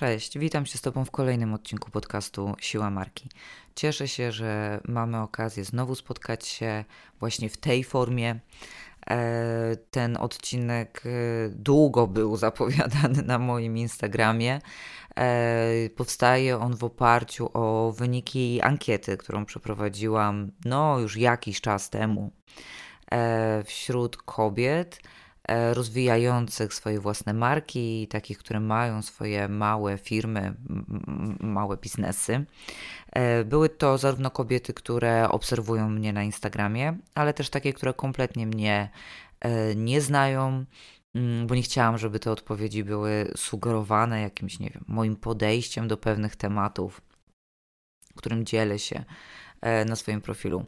Cześć, witam się z Tobą w kolejnym odcinku podcastu Siła Marki. Cieszę się, że mamy okazję znowu spotkać się właśnie w tej formie. E, ten odcinek e, długo był zapowiadany na moim Instagramie. E, powstaje on w oparciu o wyniki ankiety, którą przeprowadziłam no już jakiś czas temu wśród kobiet rozwijających swoje własne marki, takich, które mają swoje małe firmy, małe biznesy. E, były to zarówno kobiety, które obserwują mnie na Instagramie, ale też takie, które kompletnie mnie e, nie znają, mm, bo nie chciałam, żeby te odpowiedzi były sugerowane jakimś, nie wiem, moim podejściem do pewnych tematów, którym dzielę się E, na swoim profilu.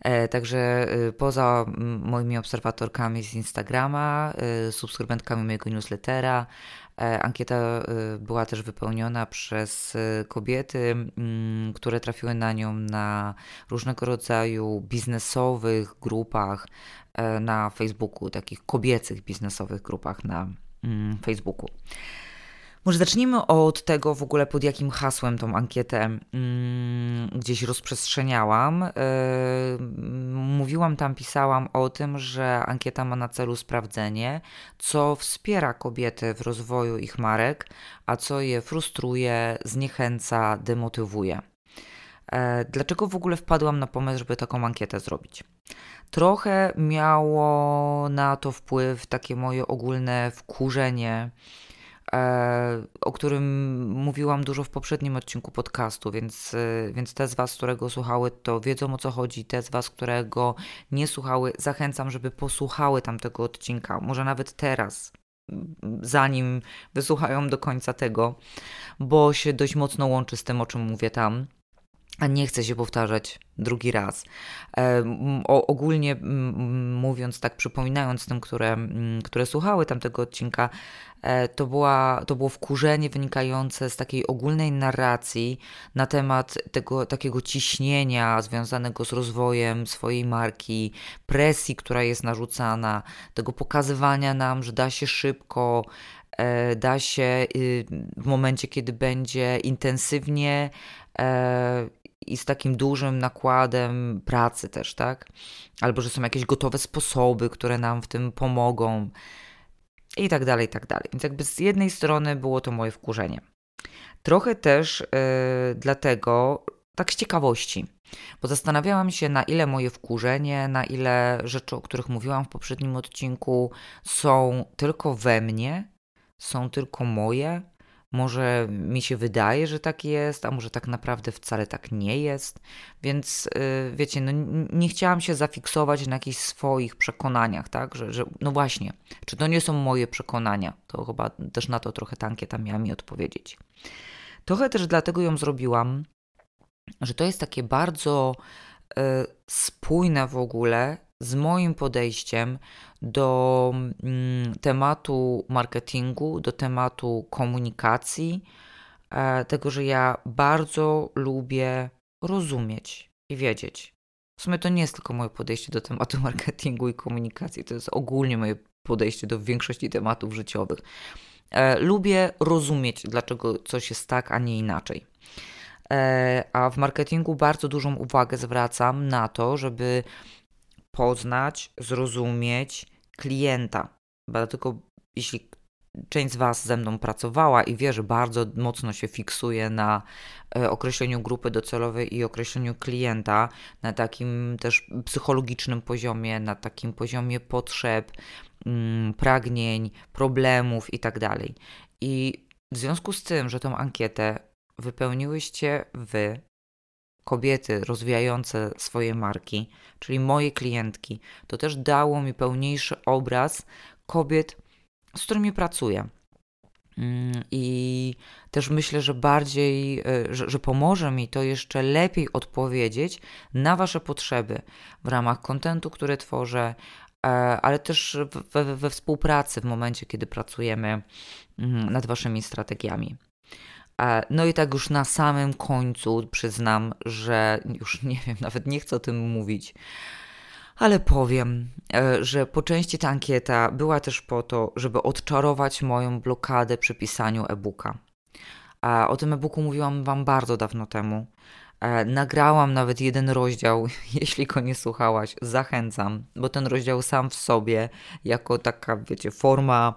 E, także e, poza moimi obserwatorkami z Instagrama, subskrybentkami mojego newslettera, Ankieta była też wypełniona przez kobiety, które trafiły na nią na różnego rodzaju biznesowych grupach na Facebooku, takich kobiecych biznesowych grupach na Facebooku. Może zacznijmy od tego w ogóle, pod jakim hasłem tą ankietę mm, gdzieś rozprzestrzeniałam. Yy, mówiłam tam, pisałam o tym, że ankieta ma na celu sprawdzenie, co wspiera kobiety w rozwoju ich marek, a co je frustruje, zniechęca, demotywuje. Yy, dlaczego w ogóle wpadłam na pomysł, żeby taką ankietę zrobić? Trochę miało na to wpływ takie moje ogólne wkurzenie E, o którym mówiłam dużo w poprzednim odcinku podcastu, więc, e, więc te z Was, którego słuchały, to wiedzą o co chodzi. Te z Was, którego nie słuchały, zachęcam, żeby posłuchały tamtego odcinka, może nawet teraz, zanim wysłuchają do końca tego, bo się dość mocno łączy z tym, o czym mówię tam a nie chcę się powtarzać drugi raz. E, o, ogólnie mówiąc, tak przypominając tym, które, które słuchały tamtego odcinka, e, to, była, to było wkurzenie wynikające z takiej ogólnej narracji na temat tego takiego ciśnienia związanego z rozwojem swojej marki, presji, która jest narzucana, tego pokazywania nam, że da się szybko, e, da się y, w momencie, kiedy będzie intensywnie i z takim dużym nakładem pracy też, tak? Albo że są jakieś gotowe sposoby, które nam w tym pomogą i tak dalej, i tak dalej. Więc jakby z jednej strony było to moje wkurzenie. Trochę też yy, dlatego, tak z ciekawości, bo zastanawiałam się, na ile moje wkurzenie, na ile rzeczy, o których mówiłam w poprzednim odcinku, są tylko we mnie, są tylko moje, może mi się wydaje, że tak jest, a może tak naprawdę wcale tak nie jest. Więc yy, wiecie, no, nie chciałam się zafiksować na jakichś swoich przekonaniach, tak? Że, że no właśnie, czy to nie są moje przekonania? To chyba też na to trochę ta ankieta miała mi odpowiedzieć. Trochę też dlatego ją zrobiłam, że to jest takie bardzo yy, spójne w ogóle z moim podejściem do mm, tematu marketingu, do tematu komunikacji, e, tego, że ja bardzo lubię rozumieć i wiedzieć. W sumie to nie jest tylko moje podejście do tematu marketingu i komunikacji, to jest ogólnie moje podejście do większości tematów życiowych. E, lubię rozumieć, dlaczego coś jest tak, a nie inaczej. E, a w marketingu bardzo dużą uwagę zwracam na to, żeby poznać, zrozumieć klienta. Dlatego jeśli część z Was ze mną pracowała i wie, że bardzo mocno się fiksuje na e, określeniu grupy docelowej i określeniu klienta, na takim też psychologicznym poziomie, na takim poziomie potrzeb, mm, pragnień, problemów itd. Tak I w związku z tym, że tą ankietę wypełniłyście Wy, kobiety rozwijające swoje marki, czyli moje klientki, to też dało mi pełniejszy obraz kobiet, z którymi pracuję. Mm, I też myślę, że bardziej, e, że, że, pomoże mi to jeszcze lepiej odpowiedzieć na Wasze potrzeby w ramach kontentu, który tworzę, e, ale też we, we współpracy w momencie, kiedy pracujemy mm, nad Waszymi strategiami. No i tak już na samym końcu przyznam, że już nie wiem, nawet nie chcę o tym mówić, ale powiem, e, że po części ta ankieta była też po to, żeby odczarować moją blokadę przy pisaniu e-booka. O tym e-booku mówiłam Wam bardzo dawno temu. E, nagrałam nawet jeden rozdział, jeśli go nie słuchałaś, zachęcam, bo ten rozdział sam w sobie, jako taka, wiecie, forma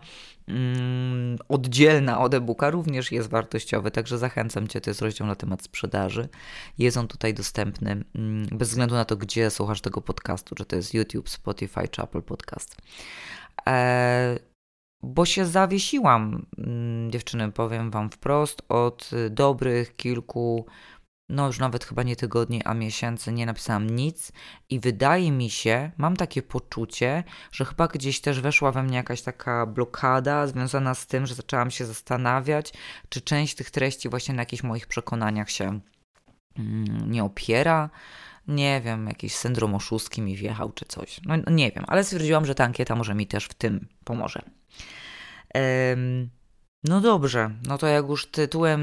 oddzielna od e-booka, również jest wartościowy, także zachęcam Cię, to jest rozdział na temat sprzedaży. Jest on tutaj dostępny, mm, bez względu na to, gdzie słuchasz tego podcastu, czy to jest YouTube, Spotify, czy Apple Podcast. E, bo się zawiesiłam, mm, dziewczyny, powiem Wam wprost, od dobrych kilku no już nawet chyba nie tygodni, a miesięcy nie napisałam nic i wydaje mi się, mam takie poczucie, że chyba gdzieś też weszła we mnie jakaś taka blokada związana z tym, że zaczęłam się zastanawiać, czy część tych treści właśnie na jakichś moich przekonaniach się mm, nie opiera. Nie wiem, jakiś syndrom oszustki mi wjechał czy coś. No nie wiem, ale stwierdziłam, że ta ankieta może mi też w tym pomoże. Um, no dobrze, no to jak już tytułem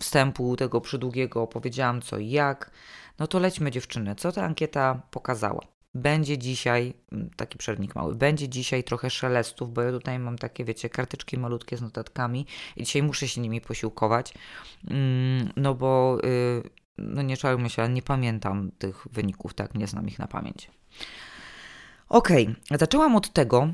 wstępu tego przydługiego opowiedziałam co i jak, no to lećmy dziewczyny. Co ta ankieta pokazała? Będzie dzisiaj, mm, taki przerwnik mały, będzie dzisiaj trochę szelestów, bo ja tutaj mam takie, wiecie, kartyczki malutkie z notatkami i dzisiaj muszę się nimi posiłkować, mm, no bo, y, no nie czarujmy się, nie pamiętam tych wyników, tak, nie znam ich na pamięć. Okej, okay. zaczęłam od tego,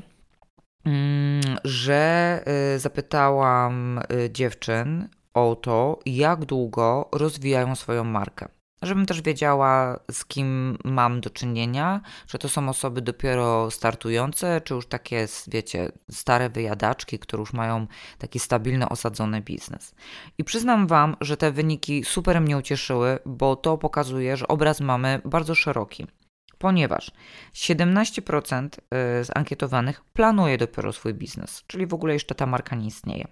że y, zapytałam y, dziewczyn o to, jak długo rozwijają swoją markę. Żebym też wiedziała, z kim mam do czynienia, że to są osoby dopiero startujące, czy już takie, wiecie, stare wyjadaczki, które już mają taki stabilny, osadzony biznes. I przyznam Wam, że te wyniki super mnie ucieszyły, bo to pokazuje, że obraz mamy bardzo szeroki ponieważ 17% y, z ankietowanych planuje dopiero swój biznes, czyli w ogóle jeszcze ta marka nie istnieje.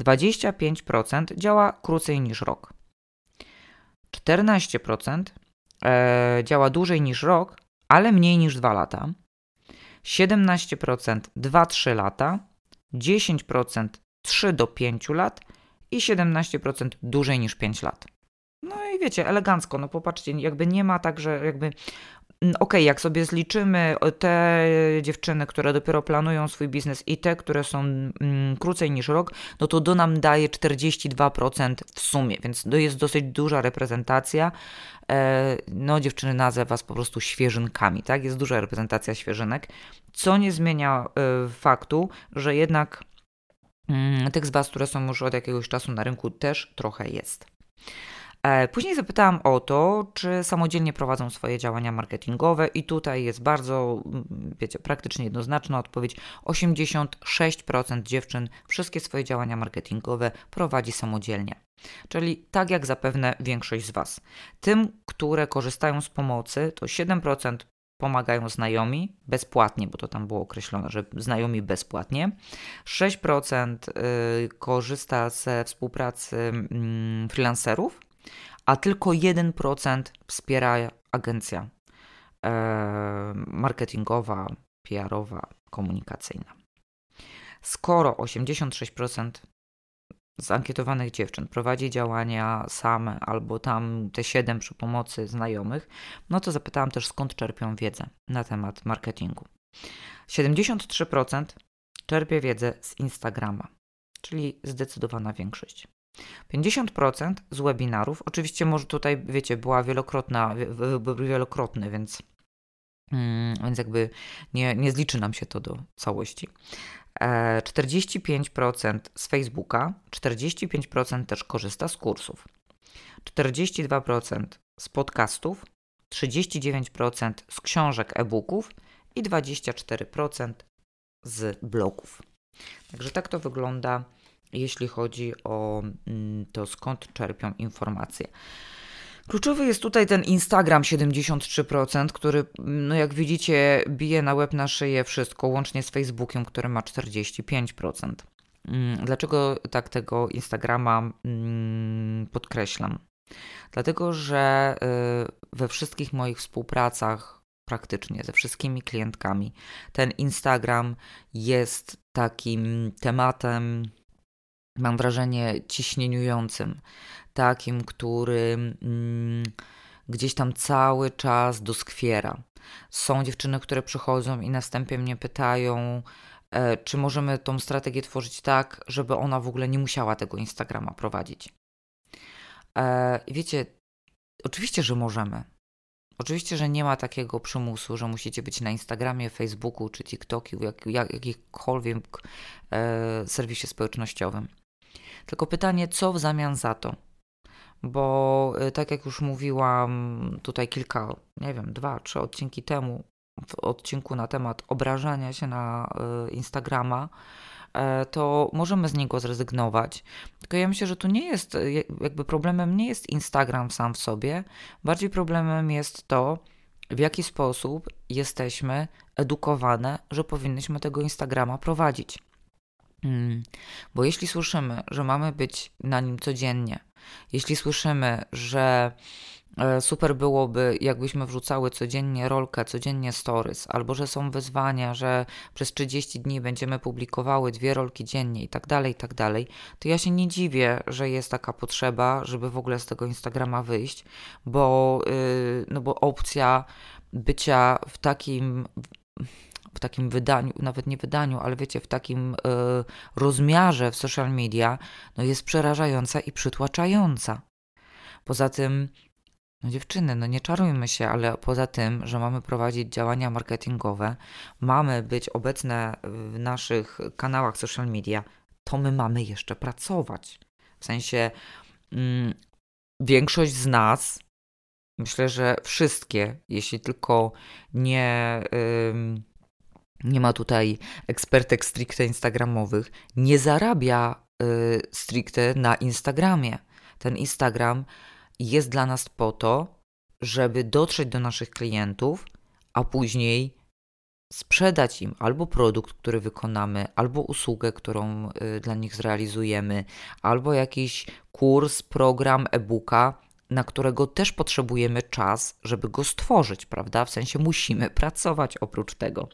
25% działa krócej niż rok. 14% e, działa dłużej niż rok, ale mniej niż 2 lata. 17% 2-3 lata, 10% 3 do 5 lat i 17% dłużej niż 5 lat. No i wiecie, elegancko, no popatrzcie, jakby nie ma tak, że jakby okej, okay, jak sobie zliczymy te dziewczyny, które dopiero planują swój biznes i te, które są mm, krócej niż rok, no to do nam daje 42% w sumie, więc to jest dosyć duża reprezentacja. E, no, dziewczyny nazwę Was po prostu świeżynkami, tak? Jest duża reprezentacja świeżynek, co nie zmienia e, faktu, że jednak mm, tych z Was, które są już od jakiegoś czasu na rynku, też trochę jest. E, później zapytałam o to, czy samodzielnie prowadzą swoje działania marketingowe, i tutaj jest bardzo, mm, wiecie, praktycznie jednoznaczna odpowiedź: 86% dziewczyn wszystkie swoje działania marketingowe prowadzi samodzielnie. Czyli tak jak zapewne większość z Was. Tym, które korzystają z pomocy, to 7% pomagają znajomi bezpłatnie, bo to tam było określone, że znajomi bezpłatnie. 6% y, korzysta ze współpracy mm, freelancerów, a tylko 1% wspiera agencja e, marketingowa, PR-owa, komunikacyjna. Skoro 86% z ankietowanych dziewczyn prowadzi działania same albo tam te 7 przy pomocy znajomych, no to zapytałam też skąd czerpią wiedzę na temat marketingu. 73% czerpie wiedzę z Instagrama, czyli zdecydowana większość. 50% z webinarów, oczywiście może tutaj, wiecie, była wielokrotna, wielokrotny, więc, mm, więc jakby nie, nie zliczy nam się to do całości. 45% e, z Facebooka, 45% też korzysta z kursów, 42% z podcastów, 39% z książek e-booków i 24% z blogów. Także tak to wygląda jeśli chodzi o mm, to, skąd czerpią informacje. Kluczowy jest tutaj ten Instagram 73%, który, no jak widzicie, bije na łeb na szyję wszystko, łącznie z Facebookiem, który ma 45%. Mm, dlaczego tak tego Instagrama mm, podkreślam? Dlatego, że y, we wszystkich moich współpracach, praktycznie ze wszystkimi klientkami, ten Instagram jest takim tematem mam wrażenie, ciśnieniującym, takim, który mm, gdzieś tam cały czas doskwiera. Są dziewczyny, które przychodzą i na wstępie mnie pytają, E, czy możemy tą strategię tworzyć tak, żeby ona w ogóle nie musiała tego Instagrama prowadzić? E, wiecie, oczywiście, że możemy. Oczywiście, że nie ma takiego przymusu, że musicie być na Instagramie, Facebooku czy TikToku, jak, jak, jakikolwiek e, serwisie społecznościowym. Tylko pytanie, co w zamian za to? Bo e, tak jak już mówiłam tutaj kilka, nie wiem, dwa, trzy odcinki temu, w odcinku na temat obrażania się na e, Instagrama, e, to możemy z niego zrezygnować. Tylko ja myślę, że tu nie jest, jakby problemem nie jest Instagram sam w sobie, bardziej problemem jest to, w jaki sposób jesteśmy edukowane, że powinniśmy tego Instagrama prowadzić. Hmm. Bo jeśli słyszymy, że mamy być na nim codziennie, jeśli słyszymy, że e, super byłoby, jakbyśmy wrzucały codziennie rolkę, codziennie stories, albo że są wyzwania, że przez 30 dni będziemy publikowały dwie rolki dziennie i tak dalej, i tak dalej, to ja się nie dziwię, że jest taka potrzeba, żeby w ogóle z tego Instagrama wyjść, bo, yy, no bo opcja bycia w takim w takim wydaniu, nawet nie wydaniu, ale wiecie, w takim y, rozmiarze w social media, no jest przerażająca i przytłaczająca. Poza tym, no dziewczyny, no nie czarujmy się, ale poza tym, że mamy prowadzić działania marketingowe, mamy być obecne w naszych kanałach social media, to my mamy jeszcze pracować. W sensie mm, większość z nas, myślę, że wszystkie, jeśli tylko nie nie ma tutaj ekspertek stricte instagramowych, nie zarabia y, stricte na Instagramie. Ten Instagram jest dla nas po to, żeby dotrzeć do naszych klientów, a później sprzedać im albo produkt, który wykonamy, albo usługę, którą y, dla nich zrealizujemy, albo jakiś kurs, program, e-booka, na którego też potrzebujemy czas, żeby go stworzyć, prawda? W sensie musimy pracować oprócz tego.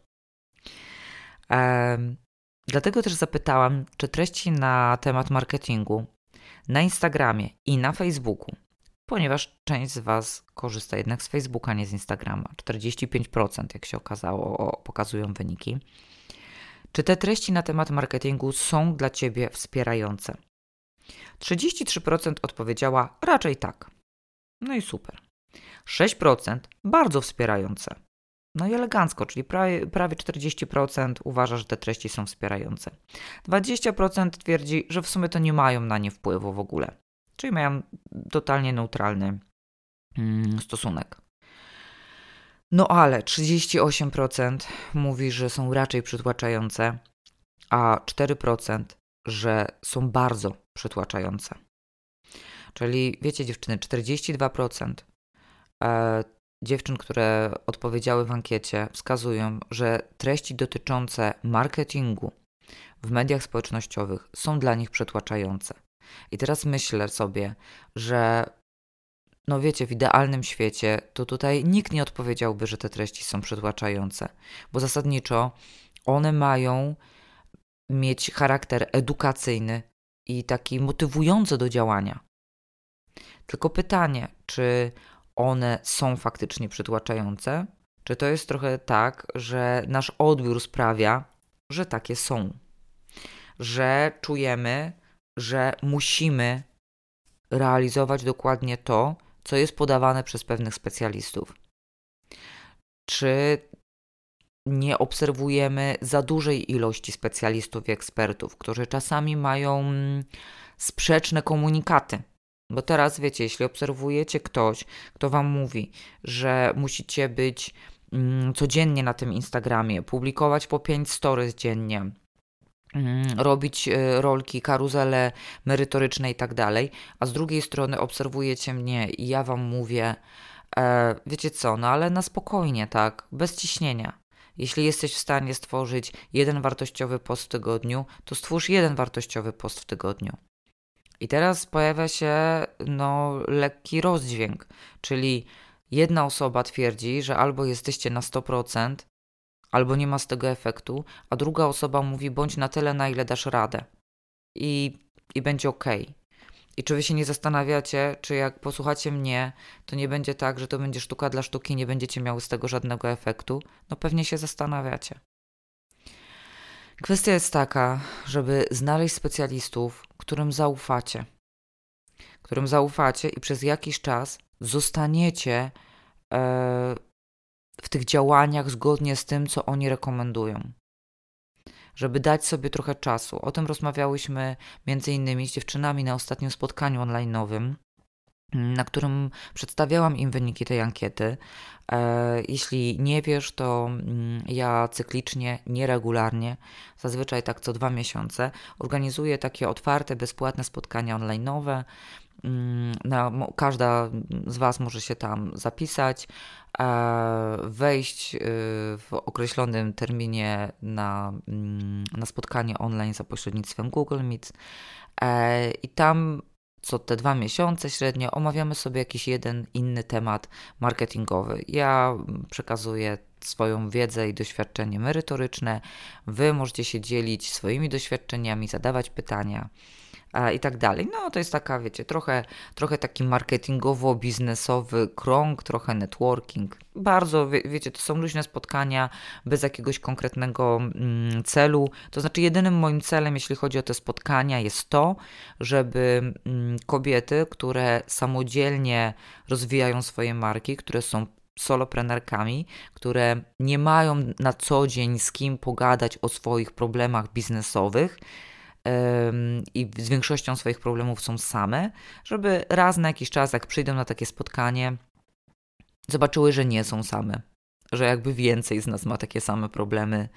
Dlatego też zapytałam, czy treści na temat marketingu na Instagramie i na Facebooku, ponieważ część z Was korzysta jednak z Facebooka, nie z Instagrama. 45%, jak się okazało, pokazują wyniki. Czy te treści na temat marketingu są dla Ciebie wspierające? 33% odpowiedziała raczej tak. No i super. 6% bardzo wspierające. No i elegancko, czyli prawie, prawie 40% uważa, że te treści są wspierające. 20% twierdzi, że w sumie to nie mają na nie wpływu w ogóle, czyli mają totalnie neutralny mm, stosunek. No ale 38% mówi, że są raczej przytłaczające, a 4% że są bardzo przytłaczające. Czyli wiecie, dziewczyny, 42% dziewczyn, które odpowiedziały w ankiecie, wskazują, że treści dotyczące marketingu w mediach społecznościowych są dla nich przytłaczające. I teraz myślę sobie, że no wiecie, w idealnym świecie to tutaj nikt nie odpowiedziałby, że te treści są przytłaczające, bo zasadniczo one mają mieć charakter edukacyjny i taki motywujący do działania. Tylko pytanie, czy one są faktycznie przytłaczające? Czy to jest trochę tak, że nasz odbiór sprawia, że takie są? Że czujemy, że musimy realizować dokładnie to, co jest podawane przez pewnych specjalistów? Czy nie obserwujemy za dużej ilości specjalistów i ekspertów, którzy czasami mają mm, sprzeczne komunikaty? Bo teraz wiecie, jeśli obserwujecie ktoś, kto wam mówi, że musicie być mm, codziennie na tym Instagramie, publikować po 5 stories dziennie, mm, robić y, rolki, karuzele merytoryczne i tak dalej, a z drugiej strony obserwujecie mnie i ja wam mówię, e, wiecie co, no ale na spokojnie, tak, bez ciśnienia. Jeśli jesteś w stanie stworzyć jeden wartościowy post w tygodniu, to stwórz jeden wartościowy post w tygodniu. I teraz pojawia się no, lekki rozdźwięk, czyli jedna osoba twierdzi, że albo jesteście na 100%, albo nie ma z tego efektu, a druga osoba mówi bądź na tyle, na ile dasz radę. I, i będzie ok. I czy wy się nie zastanawiacie, czy jak posłuchacie mnie, to nie będzie tak, że to będzie sztuka dla sztuki, nie będziecie miały z tego żadnego efektu? No pewnie się zastanawiacie. Kwestia jest taka, żeby znaleźć specjalistów, którym zaufacie. Którym zaufacie i przez jakiś czas zostaniecie e, w tych działaniach zgodnie z tym, co oni rekomendują. Żeby dać sobie trochę czasu. O tym rozmawiałyśmy między innymi z dziewczynami na ostatnim spotkaniu online'owym na którym przedstawiałam im wyniki tej ankiety. E, jeśli nie wiesz, to mm, ja cyklicznie, nieregularnie, zazwyczaj tak co dwa miesiące, organizuję takie otwarte, bezpłatne spotkania online'owe. Mm, każda z Was może się tam zapisać, e, wejść y, w określonym terminie na, mm, na spotkanie online za pośrednictwem Google Meet e, i tam co te dwa miesiące średnio omawiamy sobie jakiś jeden inny temat marketingowy. Ja przekazuję swoją wiedzę i doświadczenie merytoryczne. Wy możecie się dzielić swoimi doświadczeniami, zadawać pytania i tak dalej. No to jest taka, wiecie, trochę, trochę taki marketingowo-biznesowy krąg, trochę networking. Bardzo, wie, wiecie, to są luźne spotkania bez jakiegoś konkretnego mm, celu. To znaczy, jedynym moim celem, jeśli chodzi o te spotkania, jest to, żeby mm, kobiety, które samodzielnie rozwijają swoje marki, które są soloprenerkami, które nie mają na co dzień z kim pogadać o swoich problemach biznesowych, i z większością swoich problemów są same, żeby raz na jakiś czas, jak przyjdą na takie spotkanie, zobaczyły, że nie są same, że jakby więcej z nas ma takie same problemy,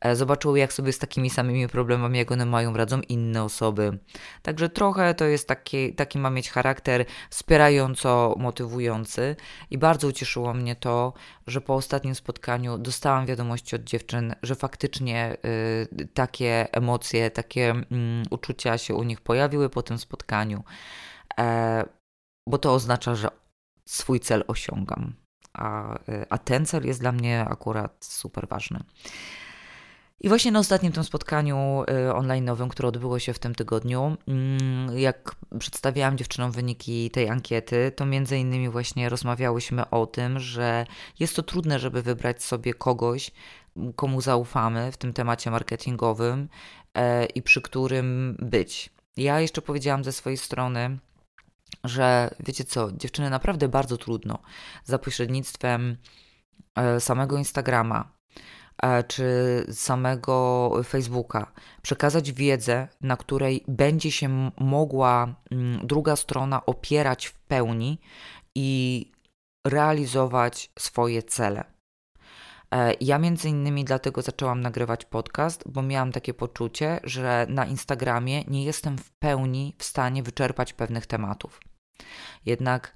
E, zobaczyły, jak sobie z takimi samymi problemami, jak one mają, radzą inne osoby. Także trochę to jest taki, taki ma mieć charakter wspierająco motywujący i bardzo ucieszyło mnie to, że po ostatnim spotkaniu dostałam wiadomości od dziewczyn, że faktycznie y, takie emocje, takie y, uczucia się u nich pojawiły po tym spotkaniu, e, bo to oznacza, że swój cel osiągam. A, y, a ten cel jest dla mnie akurat super ważny. I właśnie na ostatnim tym spotkaniu y, online'owym, które odbyło się w tym tygodniu, mm, jak przedstawiałam dziewczynom wyniki tej ankiety, to między innymi właśnie rozmawiałyśmy o tym, że jest to trudne, żeby wybrać sobie kogoś, komu zaufamy w tym temacie marketingowym e, i przy którym być. Ja jeszcze powiedziałam ze swojej strony, że wiecie co, dziewczyny naprawdę bardzo trudno za pośrednictwem e, samego Instagrama, E, czy samego Facebooka, przekazać wiedzę, na której będzie się mogła mm, druga strona opierać w pełni i realizować swoje cele. E, ja między innymi dlatego zaczęłam nagrywać podcast, bo miałam takie poczucie, że na Instagramie nie jestem w pełni w stanie wyczerpać pewnych tematów. Jednak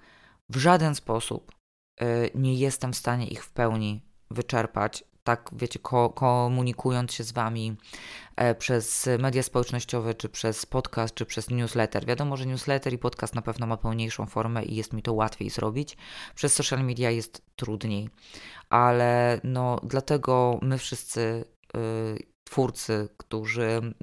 w żaden sposób e, nie jestem w stanie ich w pełni wyczerpać tak wiecie, ko komunikując się z Wami e, przez media społecznościowe, czy przez podcast, czy przez newsletter. Wiadomo, że newsletter i podcast na pewno ma pełniejszą formę i jest mi to łatwiej zrobić. Przez social media jest trudniej, ale no dlatego my wszyscy y, twórcy, którzy...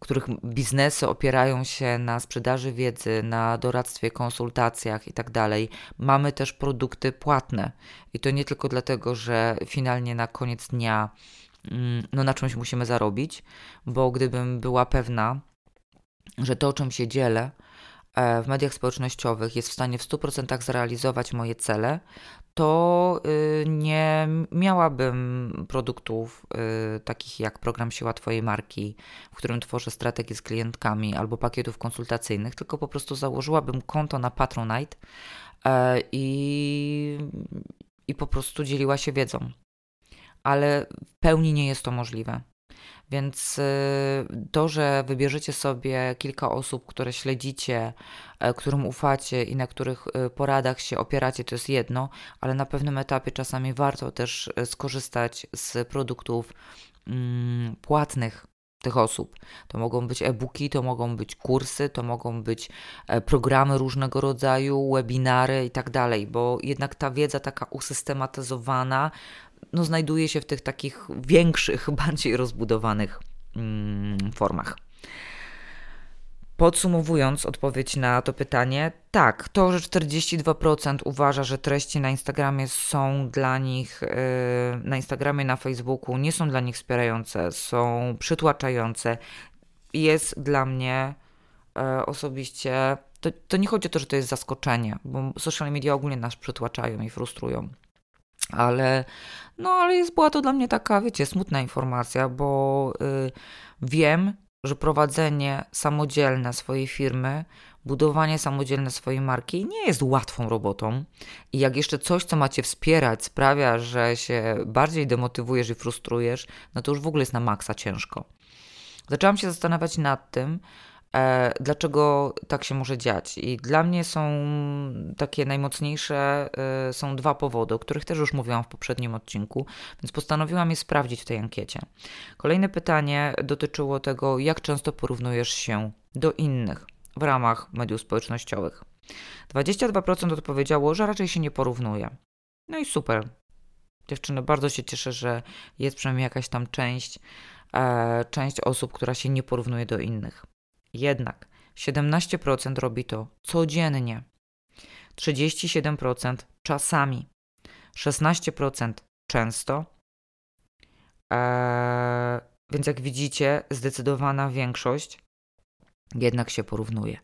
Których biznesy opierają się na sprzedaży wiedzy, na doradztwie, konsultacjach itd., tak mamy też produkty płatne. I to nie tylko dlatego, że finalnie na koniec dnia mm, no, na czymś musimy zarobić, bo gdybym była pewna, że to, czym się dzielę, E, w mediach społecznościowych jest w stanie w 100% zrealizować moje cele, to y, nie miałabym produktów y, takich jak program Siła Twojej Marki, w którym tworzę strategię z klientkami albo pakietów konsultacyjnych, tylko po prostu założyłabym konto na Patronite e, i, i po prostu dzieliła się wiedzą. Ale w pełni nie jest to możliwe. Więc y, to, że wybierzecie sobie kilka osób, które śledzicie, e, którym ufacie i na których y, poradach się opieracie, to jest jedno, ale na pewnym etapie czasami warto też e, skorzystać z produktów mm, płatnych tych osób. To mogą być e-booki, to mogą być kursy, to mogą być e, programy różnego rodzaju, webinary i tak dalej, bo jednak ta wiedza taka usystematyzowana no, znajduje się w tych takich większych, bardziej rozbudowanych mm, formach. Podsumowując odpowiedź na to pytanie, tak, to, że 42% uważa, że treści na Instagramie są dla nich, yy, na Instagramie, na Facebooku nie są dla nich wspierające, są przytłaczające, jest dla mnie yy, osobiście. To, to nie chodzi o to, że to jest zaskoczenie, bo social media ogólnie nas przytłaczają i frustrują. Ale, no, ale jest, była to dla mnie taka, wiecie, smutna informacja, bo yy, wiem, że prowadzenie samodzielne swojej firmy, budowanie samodzielne swojej marki nie jest łatwą robotą. I jak jeszcze coś, co macie wspierać, sprawia, że się bardziej demotywujesz i frustrujesz, no to już w ogóle jest na maksa ciężko. Zaczęłam się zastanawiać nad tym, dlaczego tak się może dziać? I dla mnie są takie najmocniejsze, e, są dwa powody, o których też już mówiłam w poprzednim odcinku, więc postanowiłam je sprawdzić w tej ankiecie. Kolejne pytanie dotyczyło tego, jak często porównujesz się do innych w ramach mediów społecznościowych. 22% odpowiedziało, że raczej się nie porównuje. No i super. Dziewczyny, bardzo się cieszę, że jest przynajmniej jakaś tam część, e, część osób, która się nie porównuje do innych. Jednak 17% robi to codziennie, 37% czasami, 16% często. Eee, więc jak widzicie, zdecydowana większość jednak się porównuje.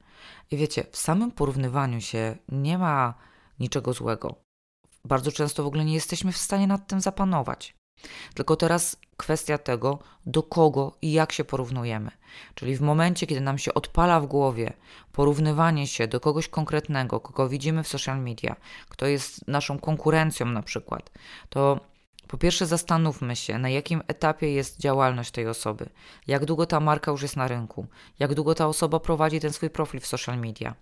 I wiecie, w samym porównywaniu się nie ma niczego złego. Bardzo często w ogóle nie jesteśmy w stanie nad tym zapanować. Tylko teraz kwestia tego, do kogo i jak się porównujemy. Czyli w momencie, kiedy nam się odpala w głowie porównywanie się do kogoś konkretnego, kogo widzimy w social media, kto jest naszą konkurencją na przykład, to po pierwsze zastanówmy się, na jakim etapie jest działalność tej osoby, jak długo ta marka już jest na rynku, jak długo ta osoba prowadzi ten swój profil w social media.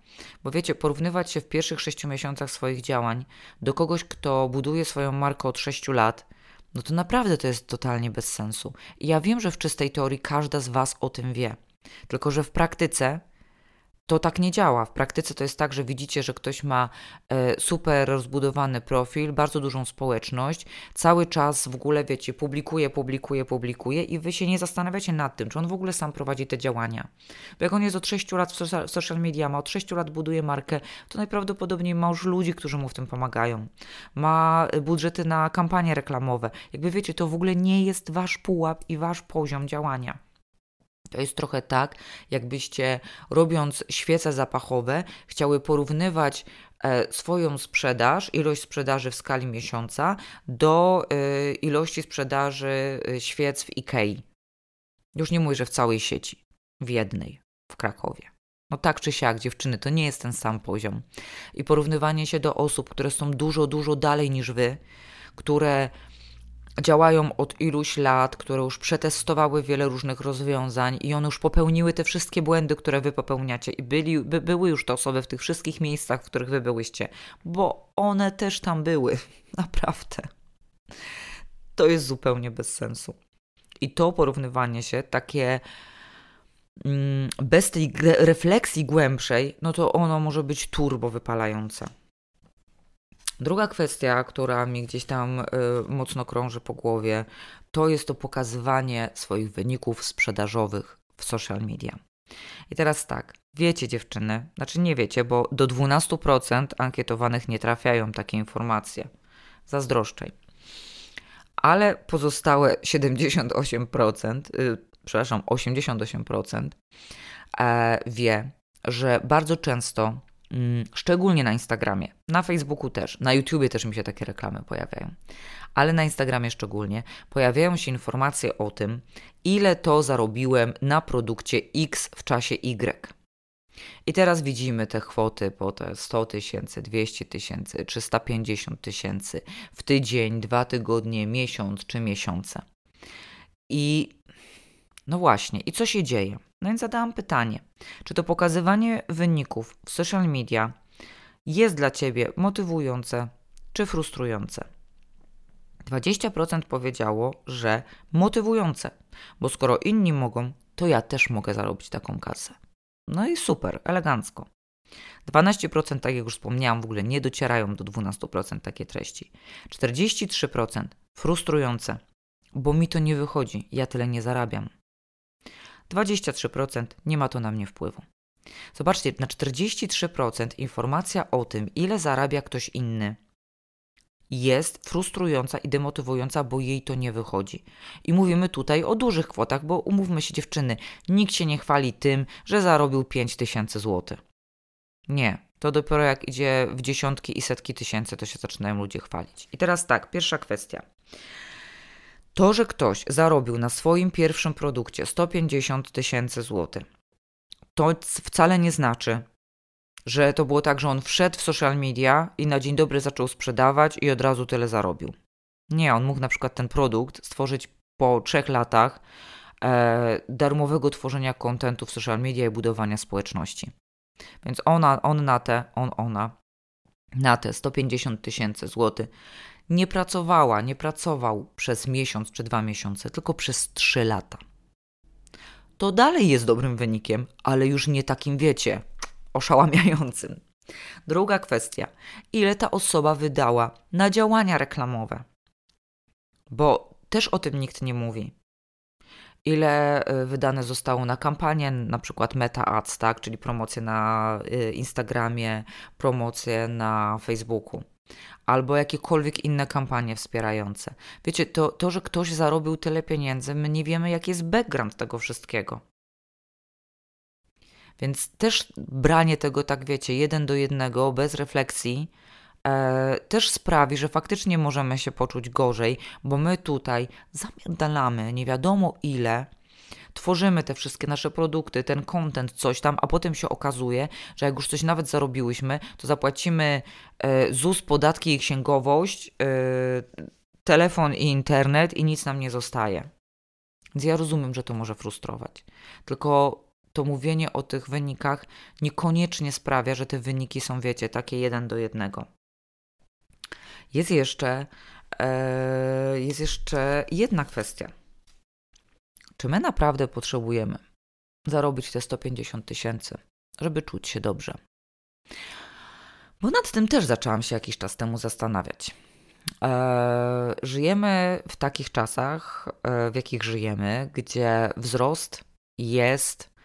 Bo wiecie, porównywać się w pierwszych sześciu miesiącach swoich działań do kogoś, kto buduje swoją markę od sześciu lat, no to naprawdę to jest totalnie bez sensu. I ja wiem, że w czystej teorii każda z Was o tym wie. Tylko, że w praktyce to tak nie działa. W praktyce to jest tak, że widzicie, że ktoś ma e, super rozbudowany profil, bardzo dużą społeczność, cały czas w ogóle, wiecie, publikuje, publikuje, publikuje i wy się nie zastanawiacie nad tym, czy on w ogóle sam prowadzi te działania. Bo jak on jest od 6 lat w social media, ma od 6 lat buduje markę, to najprawdopodobniej ma już ludzi, którzy mu w tym pomagają. Ma budżety na kampanie reklamowe. Jakby wiecie, to w ogóle nie jest wasz pułap i wasz poziom działania. To jest trochę tak, jakbyście robiąc świece zapachowe, chciały porównywać e, swoją sprzedaż, ilość sprzedaży w skali miesiąca do e, ilości sprzedaży e, świec w IKEA. Już nie mówię, że w całej sieci, w jednej, w Krakowie. No tak czy siak, dziewczyny, to nie jest ten sam poziom. I porównywanie się do osób, które są dużo, dużo dalej niż wy, które działają od iluś lat, które już przetestowały wiele różnych rozwiązań i one już popełniły te wszystkie błędy, które wy popełniacie i byli, by, były już te osoby w tych wszystkich miejscach, w których wy byłyście, bo one też tam były, naprawdę. To jest zupełnie bez sensu. I to porównywanie się, takie mm, bez tej refleksji głębszej, no to ono może być turbo wypalające. Druga kwestia, która mi gdzieś tam y, mocno krąży po głowie, to jest to pokazywanie swoich wyników sprzedażowych w social media. I teraz tak, wiecie dziewczyny, znaczy nie wiecie, bo do 12% ankietowanych nie trafiają takie informacje. Zazdroszczej. Ale pozostałe 78%, y, przepraszam, 88% e, wie, że bardzo często szczególnie na Instagramie, na Facebooku też, na YouTubie też mi się takie reklamy pojawiają, ale na Instagramie szczególnie pojawiają się informacje o tym, ile to zarobiłem na produkcie X w czasie Y. I teraz widzimy te kwoty po te 100 tysięcy, 200 tysięcy, 350 tysięcy w tydzień, dwa tygodnie, miesiąc czy miesiące. I no właśnie, i co się dzieje? No więc zadałam pytanie, czy to pokazywanie wyników w social media jest dla Ciebie motywujące czy frustrujące? 20% powiedziało, że motywujące, bo skoro inni mogą, to ja też mogę zarobić taką kasę. No i super, elegancko. 12%, tak jak już wspomniałam, w ogóle nie docierają do 12% takie treści. 43% frustrujące, bo mi to nie wychodzi, ja tyle nie zarabiam. 23% nie ma to na mnie wpływu. Zobaczcie, na 43% informacja o tym, ile zarabia ktoś inny, jest frustrująca i demotywująca, bo jej to nie wychodzi. I mówimy tutaj o dużych kwotach, bo umówmy się dziewczyny, nikt się nie chwali tym, że zarobił 5000 zł. Nie, to dopiero jak idzie w dziesiątki i setki tysięcy, to się zaczynają ludzie chwalić. I teraz tak, pierwsza kwestia. To, że ktoś zarobił na swoim pierwszym produkcie 150 tysięcy złotych, to wcale nie znaczy, że to było tak, że on wszedł w social media i na dzień dobry zaczął sprzedawać i od razu tyle zarobił. Nie, on mógł na przykład ten produkt stworzyć po trzech latach e, darmowego tworzenia kontentu w social media i budowania społeczności. Więc ona, on na te, on, ona na te 150 tysięcy złotych nie pracowała, nie pracował przez miesiąc czy dwa miesiące, tylko przez trzy lata. To dalej jest dobrym wynikiem, ale już nie takim, wiecie, oszałamiającym. Druga kwestia. Ile ta osoba wydała na działania reklamowe? Bo też o tym nikt nie mówi. Ile y, wydane zostało na kampanię, na przykład Meta Ads, tak? czyli promocje na y, Instagramie, promocje na Facebooku albo jakiekolwiek inne kampanie wspierające. Wiecie, to, to, że ktoś zarobił tyle pieniędzy, my nie wiemy, jaki jest background tego wszystkiego. Więc też branie tego, tak wiecie, jeden do jednego, bez refleksji, e, też sprawi, że faktycznie możemy się poczuć gorzej, bo my tutaj zamierdalamy nie wiadomo ile, tworzymy te wszystkie nasze produkty, ten content, coś tam, a potem się okazuje, że jak już coś nawet zarobiłyśmy, to zapłacimy e, ZUS, podatki i księgowość, e, telefon i internet i nic nam nie zostaje. Więc ja rozumiem, że to może frustrować. Tylko to mówienie o tych wynikach niekoniecznie sprawia, że te wyniki są, wiecie, takie jeden do jednego. Jest jeszcze, e, jest jeszcze jedna kwestia. Czy my naprawdę potrzebujemy zarobić te 150 tysięcy, żeby czuć się dobrze? Bo nad tym też zaczęłam się jakiś czas temu zastanawiać. E, żyjemy w takich czasach, e, w jakich żyjemy, gdzie wzrost jest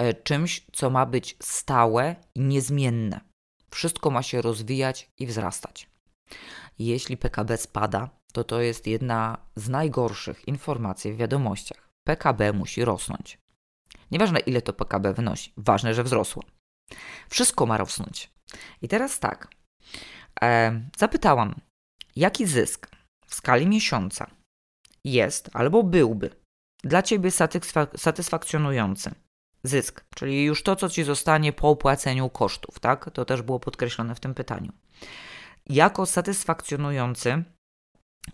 E, czymś, co ma być stałe i niezmienne. Wszystko ma się rozwijać i wzrastać. Jeśli PKB spada, to to jest jedna z najgorszych informacji w wiadomościach. PKB musi rosnąć. Nieważne ile to PKB wynosi, ważne, że wzrosło. Wszystko ma rosnąć. I teraz tak. E, zapytałam, jaki zysk w skali miesiąca jest albo byłby dla Ciebie satysfak- satysfakcjonujący zysk, czyli już to, co ci zostanie po opłaceniu kosztów, tak? To też było podkreślone w tym pytaniu. Jako satysfakcjonujący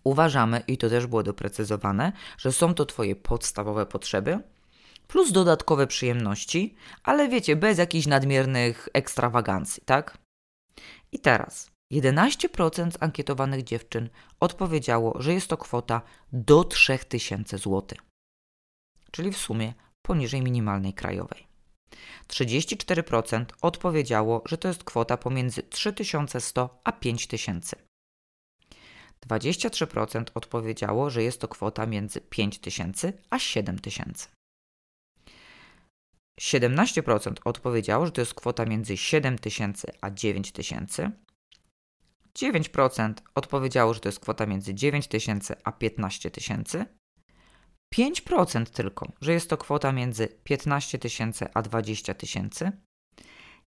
uważamy, i to też było doprecyzowane, że są to Twoje podstawowe potrzeby, plus dodatkowe przyjemności, ale wiecie, bez jakichś nadmiernych ekstrawagancji, tak? I teraz 11% ankietowanych dziewczyn odpowiedziało, że jest to kwota do 3000 zł. Czyli w sumie poniżej minimalnej krajowej. 34% odpowiedziało, że to jest kwota pomiędzy 3100 a 5000. 23% odpowiedziało, że jest to kwota między 5000 a 7000. 17% odpowiedziało, że to jest kwota między 7000 a 9000. 9% odpowiedziało, że to jest kwota między 9000 a 15000. 5% tylko, że jest to kwota między 15 tysięcy a 20 tysięcy.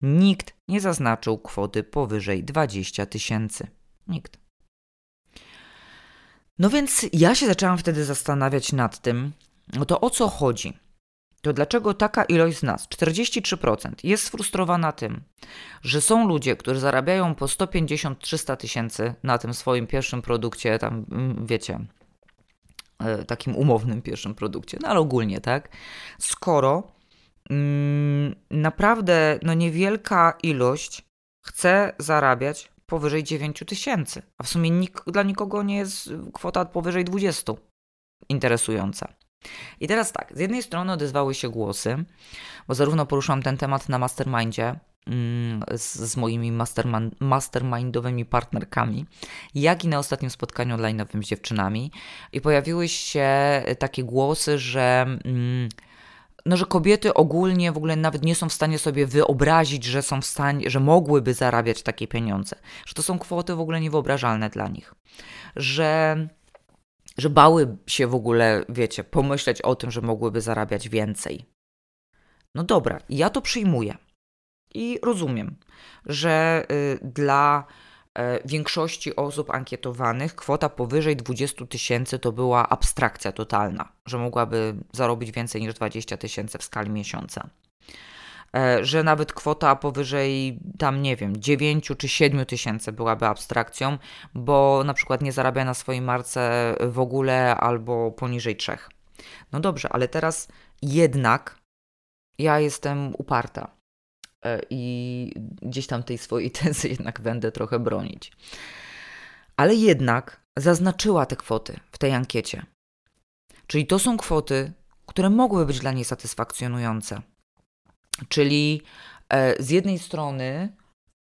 Nikt nie zaznaczył kwoty powyżej 20 tysięcy. Nikt. No więc ja się zaczęłam wtedy zastanawiać nad tym, no to o co chodzi? To dlaczego taka ilość z nas, 43%, jest sfrustrowana tym, że są ludzie, którzy zarabiają po 150-300 tysięcy na tym swoim pierwszym produkcie, tam mm, wiecie, E, takim umownym pierwszym produkcie, no ale ogólnie, tak? Skoro mm, naprawdę no niewielka ilość chce zarabiać powyżej 9 tysięcy, a w sumie dla nikogo nie jest kwota powyżej 20 interesująca. I teraz tak, z jednej strony odezwały się głosy, bo zarówno poruszałam ten temat na mastermindzie, Mm, z, z moimi mastermindowymi partnerkami, jak i na ostatnim spotkaniu online'owym z dziewczynami. I pojawiły się takie głosy, że mm, no, że kobiety ogólnie w ogóle nawet nie są w stanie sobie wyobrazić, że są w stanie, że mogłyby zarabiać takie pieniądze, że to są kwoty w ogóle niewyobrażalne dla nich, że, że bały się w ogóle, wiecie, pomyśleć o tym, że mogłyby zarabiać więcej. No dobra, ja to przyjmuję i rozumiem, że y, dla większości osób ankietowanych kwota powyżej 20 tysięcy to była abstrakcja totalna, że mogłaby zarobić więcej niż 20 tysięcy w skali miesiąca. E, że nawet kwota powyżej tam, nie wiem, 9 czy 7 tysięcy byłaby abstrakcją, bo na przykład nie zarabia na swojej marce w ogóle albo poniżej 3. No dobrze, ale teraz jednak ja jestem uparta E, i gdzieś tam tej swojej tezy jednak będę trochę bronić. Ale jednak zaznaczyła te kwoty w tej ankiecie. Czyli to są kwoty, które mogły być dla niej satysfakcjonujące. Czyli e, z jednej strony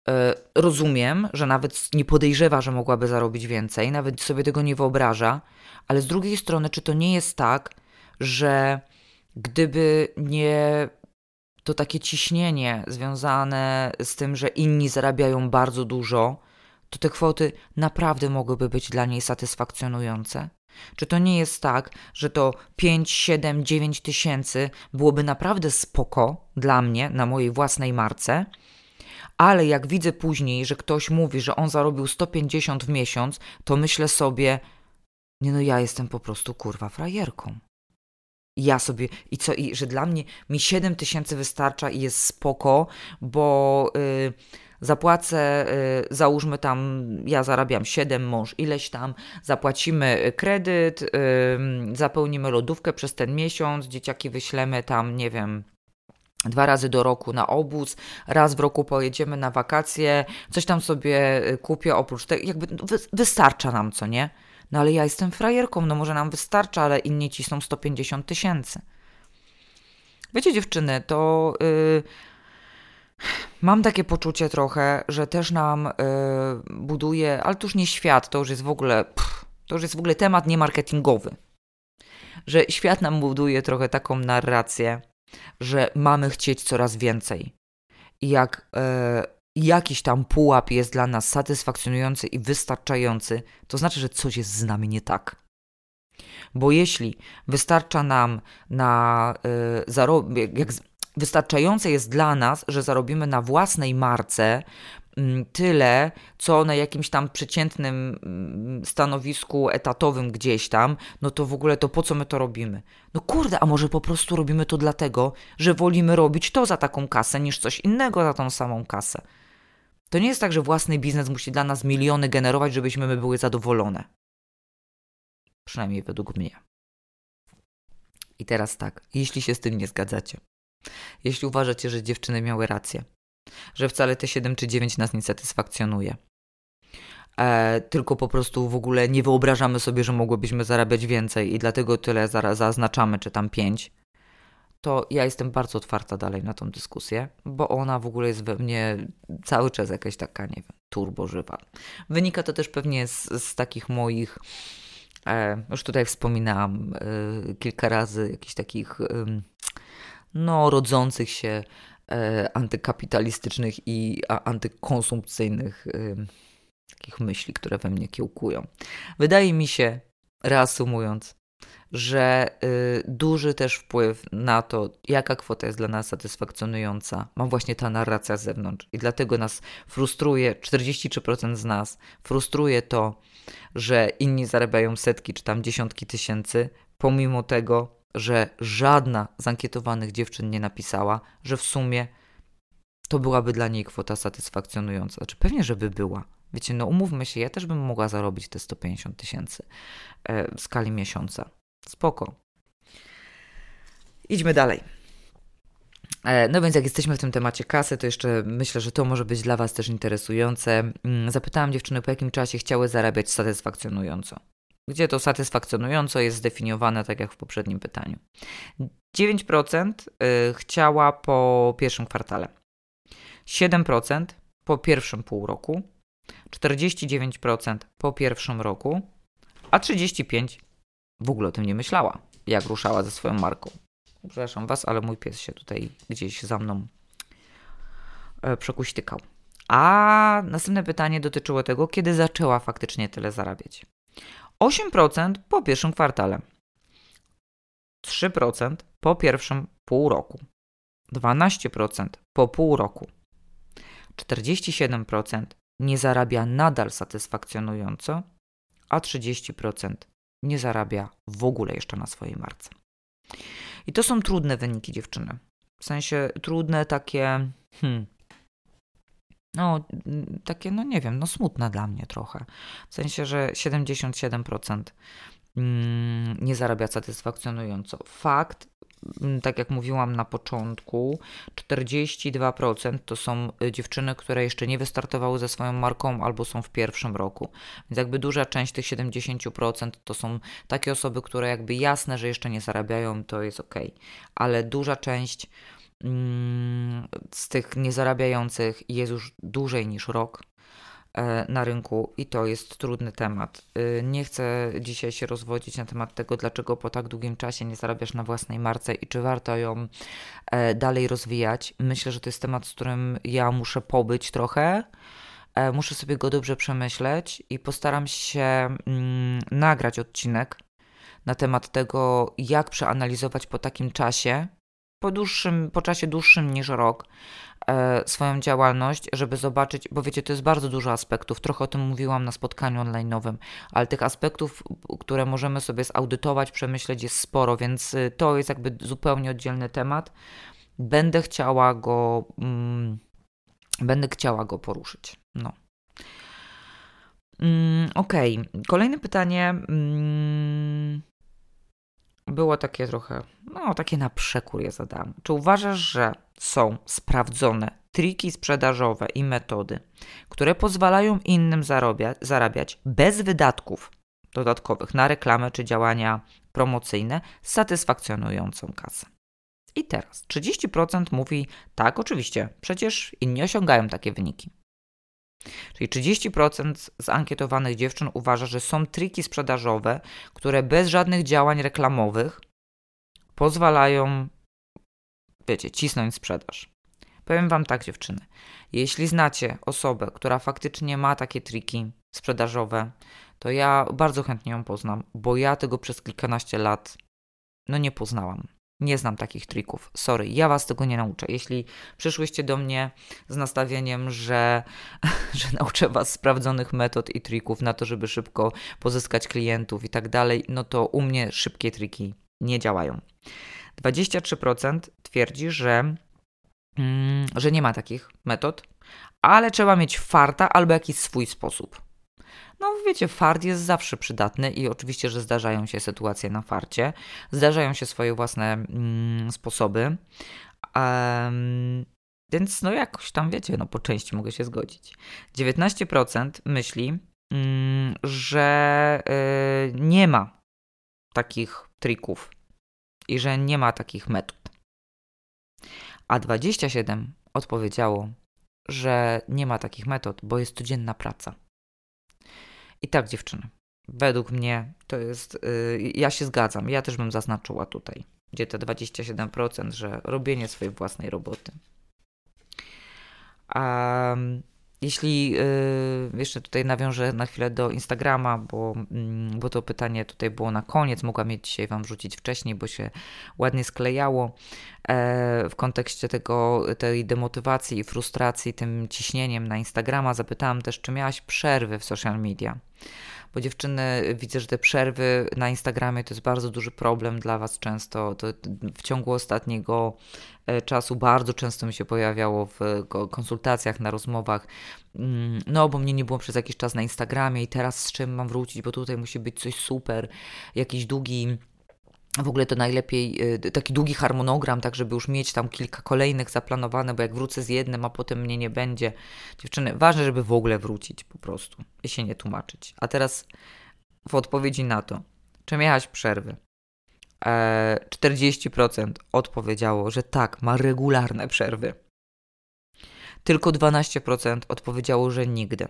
e, rozumiem, że nawet nie podejrzewa, że mogłaby zarobić więcej, nawet sobie tego nie wyobraża, ale z drugiej strony, czy to nie jest tak, że gdyby nie to takie ciśnienie związane z tym, że inni zarabiają bardzo dużo, to te kwoty naprawdę mogłyby być dla niej satysfakcjonujące? Czy to nie jest tak, że to 5, 7, 9 tysięcy byłoby naprawdę spoko dla mnie na mojej własnej marce? Ale jak widzę później, że ktoś mówi, że on zarobił 150 w miesiąc, to myślę sobie, nie no, ja jestem po prostu kurwa frajerką. Ja sobie, i co, i że dla mnie mi 7 tysięcy wystarcza i jest spoko, bo y, zapłacę, y, załóżmy tam, ja zarabiam 7, mąż ileś tam, zapłacimy kredyt, y, zapełnimy lodówkę przez ten miesiąc, dzieciaki wyślemy tam, nie wiem, dwa razy do roku na obóz, raz w roku pojedziemy na wakacje, coś tam sobie y, kupię oprócz tego, jakby no, wy, wystarcza nam, co nie? No ale ja jestem frajerką, no może nam wystarcza, ale inni cisną 150 tysięcy. Wiecie, dziewczyny, to yy, mam takie poczucie trochę, że też nam yy, buduje, ale to już nie świat, to już jest w ogóle, pff, to już jest w ogóle temat niemarketingowy. Że świat nam buduje trochę taką narrację, że mamy chcieć coraz więcej. I jak yy, jakiś tam pułap jest dla nas satysfakcjonujący i wystarczający, to znaczy, że coś jest z nami nie tak. Bo jeśli wystarcza nam na y, jak wystarczające jest dla nas, że zarobimy na własnej marce mm, tyle, co na jakimś tam przeciętnym mm, stanowisku etatowym gdzieś tam, no to w ogóle to po co my to robimy? No kurde, a może po prostu robimy to dlatego, że wolimy robić to za taką kasę niż coś innego za tą samą kasę. To nie jest tak, że własny biznes musi dla nas miliony generować, żebyśmy my były zadowolone. Przynajmniej według mnie. I teraz tak, jeśli się z tym nie zgadzacie, jeśli uważacie, że dziewczyny miały rację, że wcale te 7 czy 9 nas nie satysfakcjonuje, e, tylko po prostu w ogóle nie wyobrażamy sobie, że mogłybyśmy zarabiać więcej i dlatego tyle zaznaczamy, czy tam 5, to ja jestem bardzo otwarta dalej na tą dyskusję, bo ona w ogóle jest we mnie cały czas jakaś taka, nie wiem, turbożywa. Wynika to też pewnie z, z takich moich, e, już tutaj wspominałam e, kilka razy, jakichś takich, e, no, rodzących się e, antykapitalistycznych i a, antykonsumpcyjnych takich myśli, które we mnie kiełkują. Wydaje mi się, reasumując, że y, duży też wpływ na to, jaka kwota jest dla nas satysfakcjonująca, ma właśnie ta narracja z zewnątrz. I dlatego nas frustruje, 43% z nas frustruje to, że inni zarabiają setki czy tam dziesiątki tysięcy, pomimo tego, że żadna z ankietowanych dziewczyn nie napisała, że w sumie to byłaby dla niej kwota satysfakcjonująca. Znaczy, pewnie, żeby była. Wiecie, no umówmy się, ja też bym mogła zarobić te 150 tysięcy e, w skali miesiąca. Spoko. Idźmy dalej. E, no więc jak jesteśmy w tym temacie kasy, to jeszcze myślę, że to może być dla Was też interesujące. Mm, zapytałam dziewczyny, po jakim czasie chciały zarabiać satysfakcjonująco. Gdzie to satysfakcjonująco jest zdefiniowane, tak jak w poprzednim pytaniu. 9% y, chciała po pierwszym kwartale, 7% po pierwszym pół roku, 49% po pierwszym roku, a 35% w ogóle o tym nie myślała, jak ruszała ze swoją marką. Przepraszam Was, ale mój pies się tutaj gdzieś za mną e, przekuśtykał. A następne pytanie dotyczyło tego, kiedy zaczęła faktycznie tyle zarabiać. 8% po pierwszym kwartale, 3% po pierwszym pół roku, 12% po pół roku, 47% nie zarabia nadal satysfakcjonująco, a 30% nie zarabia w ogóle jeszcze na swojej marce. I to są trudne wyniki dziewczyny. W sensie trudne takie, hmm, no takie, no nie wiem, no smutne dla mnie trochę. W sensie, że 77% mm, nie zarabia satysfakcjonująco. Fakt, tak jak mówiłam na początku, 42% to są y, dziewczyny, które jeszcze nie wystartowały ze swoją marką albo są w pierwszym roku. Więc jakby duża część tych 70% to są takie osoby, które jakby jasne, że jeszcze nie zarabiają, to jest ok. Ale duża część mm, z tych niezarabiających jest już dłużej niż rok na rynku i to jest trudny temat. E, nie chcę dzisiaj się rozwodzić na temat tego, dlaczego po tak długim czasie nie zarabiasz na własnej marce i czy warto ją e, dalej rozwijać. Myślę, że to jest temat, z którym ja muszę pobyć trochę. Muszę sobie go dobrze przemyśleć i postaram się mm, nagrać odcinek na temat tego, jak przeanalizować po takim czasie, po, dłuższym, po czasie dłuższym niż rok, e, swoją działalność, żeby zobaczyć, bo wiecie, to jest bardzo dużo aspektów. Trochę o tym mówiłam na spotkaniu online'owym, ale tych aspektów, które możemy sobie zaudytować, przemyśleć jest sporo, więc y, to jest jakby zupełnie oddzielny temat. Będę chciała go, mm, będę chciała go poruszyć. No. Mm, Okej, okay. kolejne pytanie. Mm, było takie trochę, no takie na przekór je zadałam. Czy uważasz, że są sprawdzone triki sprzedażowe i metody, które pozwalają innym zarobia, zarabiać bez wydatków dodatkowych na reklamę czy działania promocyjne satysfakcjonującą kasę? I teraz 30% mówi tak, oczywiście, przecież inni osiągają takie wyniki. Czyli 30% z ankietowanych dziewczyn uważa, że są triki sprzedażowe, które bez żadnych działań reklamowych pozwalają, wiecie, cisnąć sprzedaż. Powiem Wam tak, dziewczyny. Jeśli znacie osobę, która faktycznie ma takie triki sprzedażowe, to ja bardzo chętnie ją poznam, bo ja tego przez kilkanaście lat no nie poznałam. Nie znam takich trików. Sorry, ja was tego nie nauczę. Jeśli przyszłyście do mnie z nastawieniem, że, że nauczę was sprawdzonych metod i trików na to, żeby szybko pozyskać klientów i tak dalej, no to u mnie szybkie triki nie działają. 23% twierdzi, że, mm, że nie ma takich metod, ale trzeba mieć farta albo jakiś swój sposób. No wiecie, fart jest zawsze przydatny i oczywiście, że zdarzają się sytuacje na farcie, zdarzają się swoje własne mm, sposoby. Um, więc no jakoś tam wiecie, no po części mogę się zgodzić. 19% myśli, mm, że y, nie ma takich trików i że nie ma takich metod. A 27 odpowiedziało, że nie ma takich metod, bo jest codzienna praca. I tak, dziewczyny, według mnie to jest. Yy, ja się zgadzam, ja też bym zaznaczyła tutaj, gdzie te 27%, że robienie swojej własnej roboty. Um, jeśli yy, jeszcze tutaj nawiążę na chwilę do Instagrama, bo, yy, bo to pytanie tutaj było na koniec, mogłam mieć dzisiaj Wam wrzucić wcześniej, bo się ładnie sklejało e, w kontekście tego, tej demotywacji i frustracji tym ciśnieniem na Instagrama. Zapytałam też, czy miałaś przerwy w social media bo dziewczyny, widzę, że te przerwy na Instagramie to jest bardzo duży problem dla Was często. To w ciągu ostatniego czasu bardzo często mi się pojawiało w konsultacjach, na rozmowach. Mm, no, bo mnie nie było przez jakiś czas na Instagramie i teraz z czym mam wrócić, bo tutaj musi być coś super, jakiś długi w ogóle to najlepiej y, taki długi harmonogram, tak żeby już mieć tam kilka kolejnych zaplanowane, bo jak wrócę z jednym, a potem mnie nie będzie. Dziewczyny, ważne, żeby w ogóle wrócić po prostu i się nie tłumaczyć. A teraz w odpowiedzi na to, czy miałaś przerwy? 40% e, odpowiedziało, że tak, ma regularne przerwy. Tylko 12% odpowiedziało, że nigdy.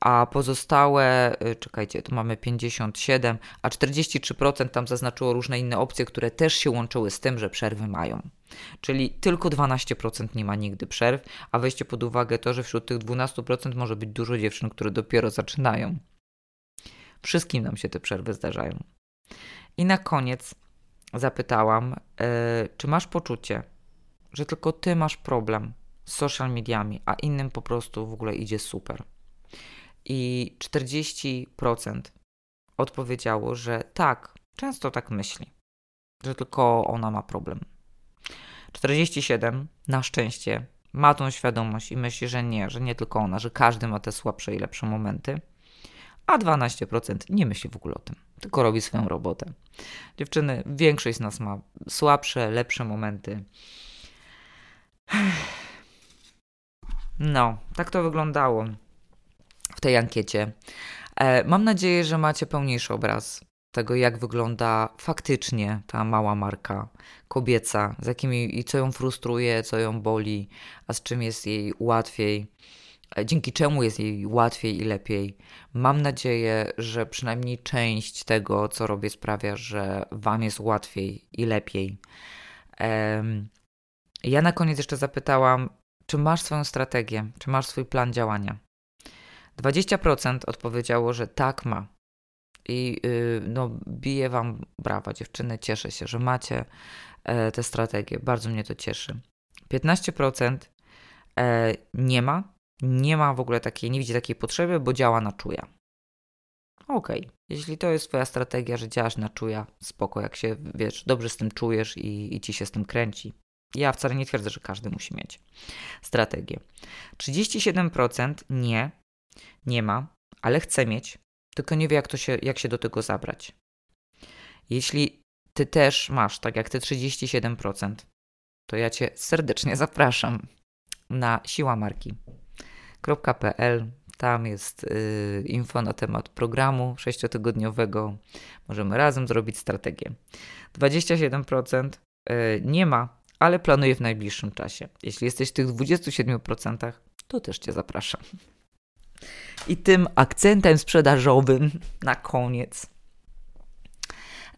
a pozostałe, y, czekajcie, tu mamy 57, a 43% tam zaznaczyło różne inne opcje, które też się łączyły z tym, że przerwy mają. Czyli tylko 12% nie ma nigdy przerw, a weźcie pod uwagę to, że wśród tych 12% może być dużo dziewczyn, które dopiero zaczynają. Wszystkim nam się te przerwy zdarzają. I na koniec zapytałam, yy, czy masz poczucie, że tylko ty masz problem z social mediami, a innym po prostu w ogóle idzie super. I 40% odpowiedziało, że tak, często tak myśli, że tylko ona ma problem. 47 na szczęście ma tą świadomość i myśli, że nie, że nie tylko ona, że każdy ma te słabsze i lepsze momenty. A 12% nie myśli w ogóle o tym, tylko robi swoją robotę. Dziewczyny, większość z nas ma słabsze, lepsze momenty. No, tak to wyglądało w tej ankiecie. E, mam nadzieję, że macie pełniejszy obraz tego, jak wygląda faktycznie ta mała marka kobieca, z jakimi i co ją frustruje, co ją boli, a z czym jest jej łatwiej, dzięki czemu jest jej łatwiej i lepiej. Mam nadzieję, że przynajmniej część tego, co robię, sprawia, że Wam jest łatwiej i lepiej. Ja na koniec jeszcze zapytałam, czy masz swoją strategię, czy masz swój plan działania. 20% odpowiedziało, że tak ma. I yy, no, biję Wam brawa, dziewczyny, cieszę się, że macie e, tę strategię. Bardzo mnie to cieszy. 15% e, nie ma, nie ma w ogóle takiej, nie widzi takiej potrzeby, bo działa na czuja. Okej, okay. jeśli to jest Twoja strategia, że działasz na czuja, spoko, jak się, wiesz, dobrze z tym czujesz i, i Ci się z tym kręci. Ja wcale nie twierdzę, że każdy musi mieć strategię. 37% nie, nie ma, ale chce mieć, tylko nie wie, jak, to się, jak się do tego zabrać. Jeśli ty też masz, tak jak ty 37%, to ja cię serdecznie zapraszam na siłamarki.pl. Tam jest y, info na temat programu sześciotygodniowego. Możemy razem zrobić strategię. 27% y, nie ma, ale planuję w najbliższym czasie. Jeśli jesteś w tych 27%, to też Cię zapraszam. I tym akcentem sprzedażowym na koniec.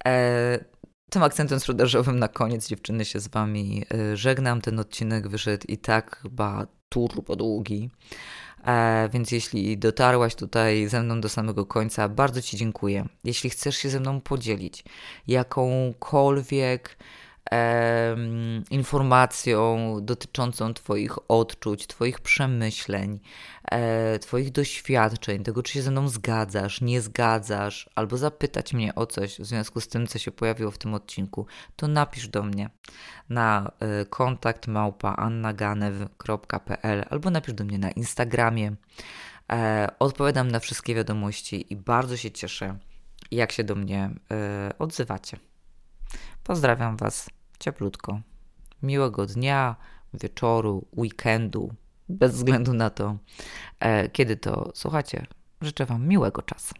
E, tym akcentem sprzedażowym na koniec, dziewczyny, się z Wami e, żegnam. Ten odcinek wyszedł i tak chyba turbo długi. E, więc jeśli dotarłaś tutaj ze mną do samego końca, bardzo Ci dziękuję. Jeśli chcesz się ze mną podzielić jakąkolwiek informacją dotyczącą Twoich odczuć, Twoich przemyśleń, e, Twoich doświadczeń, tego, czy się ze mną zgadzasz, nie zgadzasz, albo zapytać mnie o coś w związku z tym, co się pojawiło w tym odcinku, to napisz do mnie na e, kontakt małpa annaganew.pl albo napisz do mnie na Instagramie. E, odpowiadam na wszystkie wiadomości i bardzo się cieszę, jak się do mnie odzywacie. Pozdrawiam Was cieplutko. Miłego dnia, wieczoru, weekendu, bez względu na to, e, kiedy to słuchacie. Życzę Wam miłego czasu.